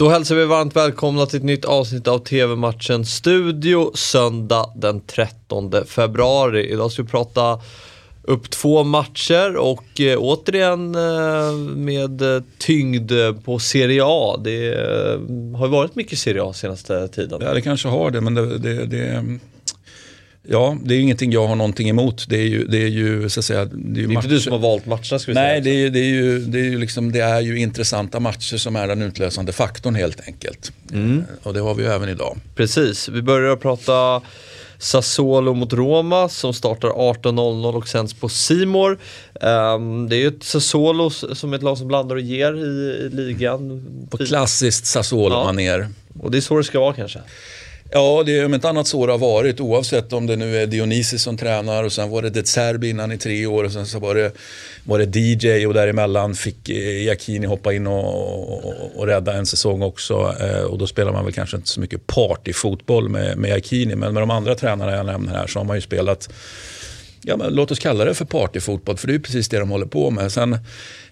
Då hälsar vi varmt välkomna till ett nytt avsnitt av TV-matchen Studio söndag den 13 februari. Idag ska vi prata upp två matcher och eh, återigen eh, med eh, tyngd på Serie A. Det eh, har ju varit mycket Serie A senaste tiden. Ja det kanske har det men det, det, det Ja, det är ingenting jag har någonting emot. Det är ju, det är ju så att säga... Det är, är inte du som har valt matcherna ska vi Nej, säga. Det är, det, är ju, det, är ju liksom, det är ju intressanta matcher som är den utlösande faktorn helt enkelt. Mm. Eh, och det har vi ju även idag. Precis, vi börjar prata Sassuolo mot Roma som startar 18.00 och sänds på Simor. Um, det är ju ett Sassuolo som är ett lag som blandar och ger i, i ligan. På klassiskt Sassuolo-manér. Ja. Och det är så det ska vara kanske. Ja, det är om inte annat så det har varit oavsett om det nu är Dionysis som tränar och sen var det De Serbi innan i tre år och sen så var det, var det DJ och däremellan fick eh, Jakini hoppa in och, och, och, rädda en säsong också. Eh, och då spelar man väl kanske inte så mycket partyfotboll med, med men med de andra tränarna jag nämner här så har man ju spelat ja, men låt oss kalla det för partyfotboll, för det är precis det de håller på med. Sen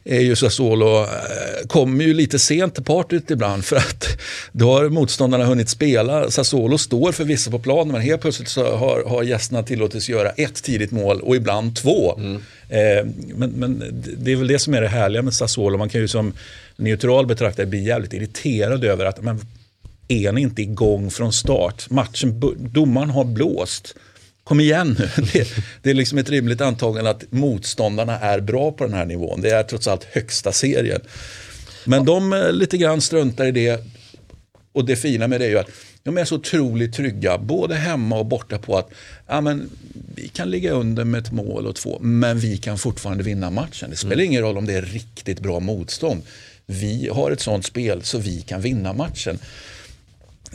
är ju Sassuolo, eh, kommer ju lite sent till partyt ibland för att då har motståndarna hunnit spela. Sassuolo står förvisso på planen men helt plötsligt så har, har gästerna tillåtits göra ett tidigt mål och ibland två. Mm. Eh, men, men det är väl det som är det härliga med Sassuolo. Man kan ju som neutral betraktare bli jävligt irriterad över att men, är ni inte igång från start? Matchen, domaren har blåst kom igen nu. Det, det, är liksom ett rimligt antagande att motståndarna är bra på den här nivån. Det är trots allt högsta serien. Men de eh, lite grann struntar i det. Och det fina med det är ju att de är så otroligt trygga, både hemma och borta på att ja, men, vi kan ligga under med ett mål och två, men vi kan fortfarande vinna matchen. Det spelar mm. ingen roll om det är riktigt bra motstånd. Vi har ett sånt spel så vi kan vinna matchen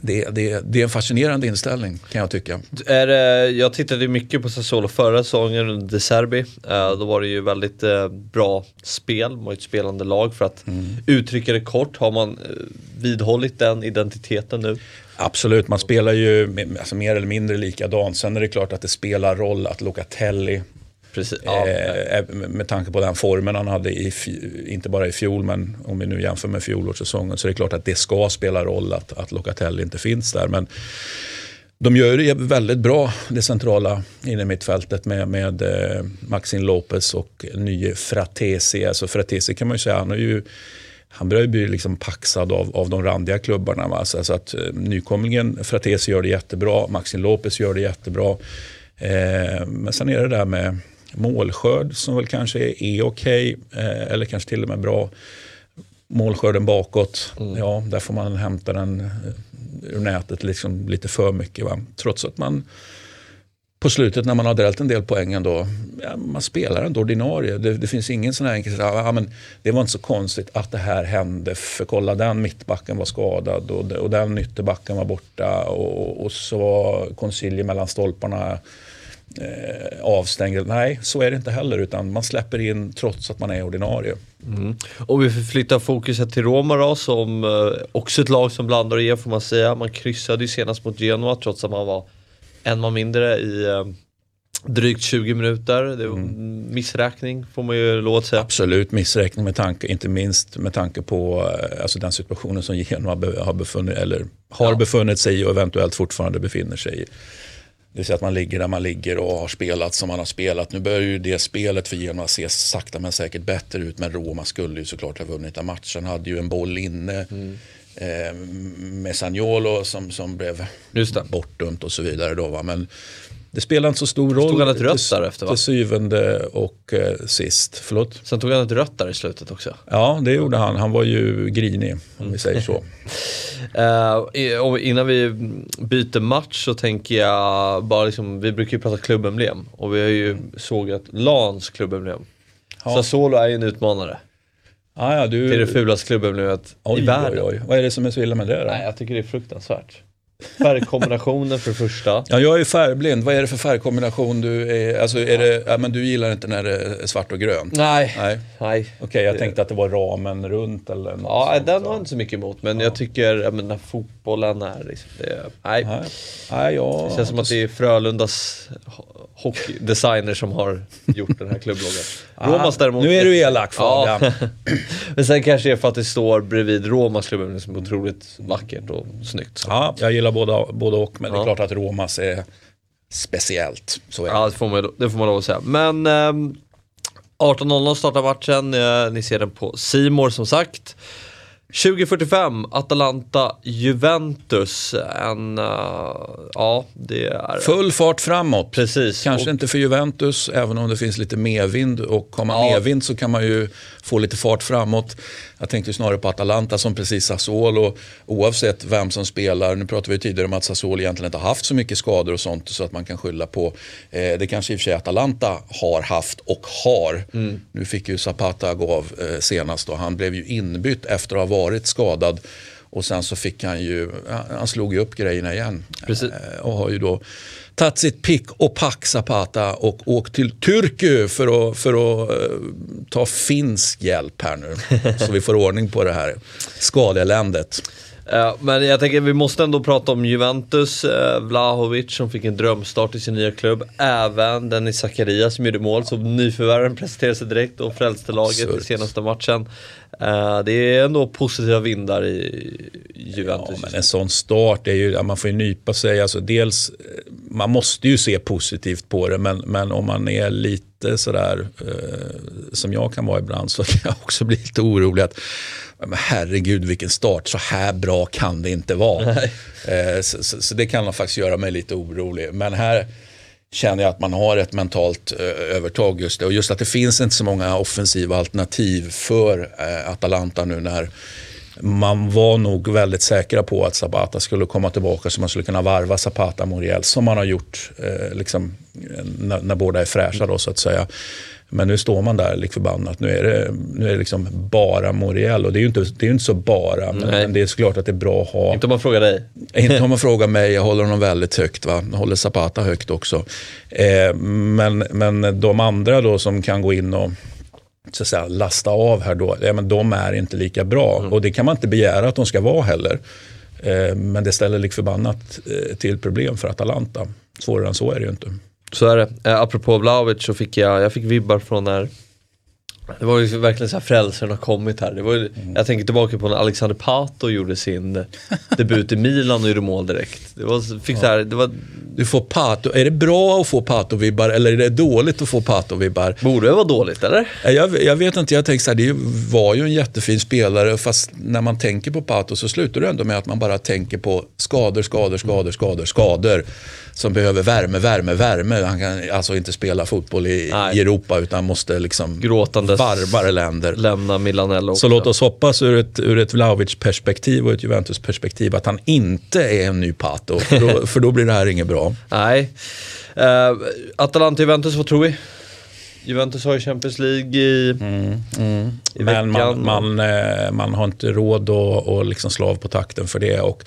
det, det, det, är en fascinerande inställning kan jag tycka. Är, jag tittade mycket på Sassuolo förra säsongen, De Serbi. Eh, då var det ju väldigt eh, bra spel, man var ett spelande lag för att mm. uttrycka det kort. Har man eh, vidhållit den identiteten nu? Absolut, man spelar ju alltså, mer eller mindre likadant. Sen är det klart att det spelar roll att Locatelli Precis, ja. Eh, eh, med tanke på den formen han hade, i, inte bara i fjol, men om vi nu jämför med fjolårssäsongen, så är det klart att det ska spela roll att, att Locatelli inte finns där. Men de gör det väldigt bra, det centrala inne mittfältet med, med eh, Maxin Lopez och nye Fratesi. Alltså Fratesi kan man ju säga, han, är ju, han börjar ju bli liksom paxad av, av de randiga klubbarna. Va? Så, så att, eh, nykomlingen Fratesi gör det jättebra, Maxin Lopez gör det jättebra. Eh, men sen är det där med målskörd som väl kanske är, är okej okay, eh, eller kanske till och med bra. Målskörden bakåt, mm. ja där får man hämta den eh, ur nätet liksom lite för mycket. Va? Trots att man på slutet när man har drällt en del poäng ändå, ja, man spelar ändå ordinarie. Det, det finns ingen sån här enkel, ja, men det var inte så konstigt att det här hände. För kolla den mittbacken var skadad och, och den ytterbacken var borta och, och så var konsilje mellan stolparna eh, avstängd. Nej, så är det inte heller utan man släpper in trots att man är ordinarie. Mm. Och vi flyttar fokuset till Roma då, som eh, också ett lag som blandar och ger får man säga. Man kryssade ju senast mot Genoa trots att man var en man mindre i eh, drygt 20 minuter. Det var mm. missräkning får man ju lov att säga. Absolut missräkning med tanke, inte minst med tanke på eh, alltså den situationen som Genoa har befunnit, eller har ja. befunnit sig i och eventuellt fortfarande befinner sig i. Det vill säga att man ligger där man ligger och har spelat som man har spelat. Nu börjar ju det spelet för Genoa se sakta men säkert bättre ut. Men Roma skulle ju såklart ha vunnit den matchen. Hade ju en boll inne. Mm. Eh, med Sagnolo som, som blev bortdömt och så vidare. Då, va? Men det spelar inte så stor roll. Tog han ett rött där efter va? Till syvende och eh, sist. Förlåt? Sen tog han ett rött där i slutet också. Ja, det gjorde han. Han var ju grinig om vi säger så. uh, innan vi byter match så tänker jag bara liksom, vi brukar ju prata klubbemblem och vi har ju sågat Lans klubbemblem. Ja. Sassuolo är ju en utmanare. Ah, ja, du... Till det fulaste klubbemblemet i världen. Oj, oj. Vad är det som är så illa med det då? Nej, jag tycker det är fruktansvärt. Färgkombinationen för det första. Ja, jag är färgblind. Vad är det för färgkombination du är? Alltså, är det, ja, men du gillar inte när det är svart och grönt? Nej. Nej. Nej. Okej, jag tänkte att det var ramen runt eller något Ja, sånt, den har jag inte så mycket emot. Men jag tycker, jag menar, fotbollen är liksom, det, nej. Nej, nej jag... Det känns som att det är Frölundas ho- hockeydesigner som har gjort den här klubbloggen. Romas däremot... Nu är du elak Ja. Fabian. Men sen kanske det är för att det står bredvid Romas klubben som är otroligt vackert och snyggt. Så. Ja, jag gillar båda, båda och, men det är Ja. klart att Romas är speciellt. Så är. Ja, det får man, det får man lov att säga. Men ehm, 18.00 startar matchen. Eh, ni ser den på Simor som sagt. 2045, Atalanta Juventus. En, eh, ja, det är... Full fart framåt. Precis. Kanske Och- inte för Juventus, även om det finns lite medvind. Och kommer Ja. medvind så kan man ju få lite fart framåt. Jag tänkte snarare på Atalanta som precis Sassuolo. Oavsett vem som spelar. Nu pratade vi tidigare om att Sassuolo egentligen inte har haft så mycket skador och sånt så att man kan skylla på. Eh, det kanske i och för sig Atalanta har haft och har. Mm. Nu fick ju Zapata gå av eh, senast och han blev ju inbytt efter att ha varit skadad. Och sen så fick han ju, han slog ju upp grejerna igen. Precis. Eh, och har ju då tagit sitt pick och pack Zapata och åkt till Turku för att, för att eh, ta finsk hjälp här nu. så vi får ordning på det här skadeeländet. Ja, men jag tänker vi måste ändå prata om Juventus, eh, Vlahovic som fick en drömstart i sin nya klubb. Även Dennis Zakaria som gjorde mål, så nyförvärven presenterade sig direkt och frälste laget i senaste matchen. Eh, det är ändå positiva vindar i Juventus. Ja, men en sån start, är ju, man får ju nypa sig. Alltså dels, eh, man måste ju se positivt på det, men, men om man är lite sådär eh, som jag kan vara ibland så kan jag också bli lite orolig. att herregud vilken start, så här bra kan det inte vara. Eh, så, så, så det kan faktiskt göra mig lite orolig. Men här känner jag att man har ett mentalt eh, övertag just det. Och just att det finns inte så många offensiva alternativ för eh, Atalanta nu när man var nog väldigt säkra på att Zapata skulle komma tillbaka så man skulle kunna varva Zapata Muriel som man har gjort eh, liksom, när, när båda är fräscha då så att säga. Men nu står man där lik förbannat. Nu är det, nu är det liksom bara Muriel och det är ju inte, det är inte så bara. Men, men det är såklart att det är bra att ha. Inte om man frågar dig. Inte om man frågar mig, jag håller honom väldigt högt. Va? Jag håller Zapata högt också. Eh, men, men de andra då som kan gå in och så att säga, lasta av här då, ja, men de är inte lika bra. Och det kan man inte begära att de ska vara heller. Eh, men det ställer lik förbannat eh, till problem för Atalanta. Svårare än så är det ju inte. Så är det. Eh, apropå Vlahovic så fick jag, jag fick vibbar från när det var ju verkligen så här frälsaren har kommit här. Det var, ju- Jag tänker tillbaka på när Alexander Pato gjorde sin debut i Milan och gjorde mål direkt. Det var, fick så här, det var, Du får Pato, är det bra att få Pato-vibbar eller är det dåligt att få Pato-vibbar? borde det vara dåligt eller? Jag, jag vet inte, jag tänkte så här, det var ju en jättefin spelare fast när man tänker på Pato så slutar det ändå med att man bara tänker på skador, skador, skador, skador, skador. Som behöver värme, värme, värme. Han kan alltså inte spela fotboll i, i Europa utan måste liksom Gråtandes varmare länder. lämna Milanello också. Så låt oss hoppas ur ett, ur ett Vlahovic-perspektiv och ett Juventus-perspektiv att han inte är en ny Pato. För då, för då blir det här inget bra. Nej. Uh, Atalanta-Juventus, vad tror vi? Juventus har ju Champions League i, i Men veckan. man, man, eh, man har inte råd att att liksom slå av på takten för det. Och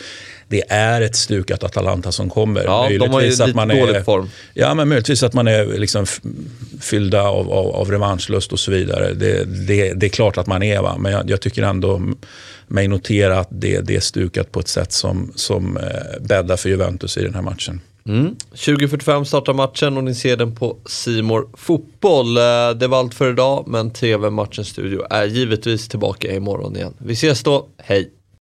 det är ett stukat Atalanta som kommer. Ja, de har ju Möjligtvis lite att man dålig är, form. Ja, men möjligtvis att man är liksom fyllda av, av, av revanschlust och så vidare. Det, det, det är klart att man är, va? men jag, jag tycker ändå mig notera att det, det är stukat på ett sätt som, som eh, bäddar för Juventus i den här matchen. Mm. 20.45 startar matchen och ni ser den på Simor Fotboll. Eh, det var allt för idag, men TV-matchens studio är givetvis tillbaka imorgon igen. Vi ses då, hej!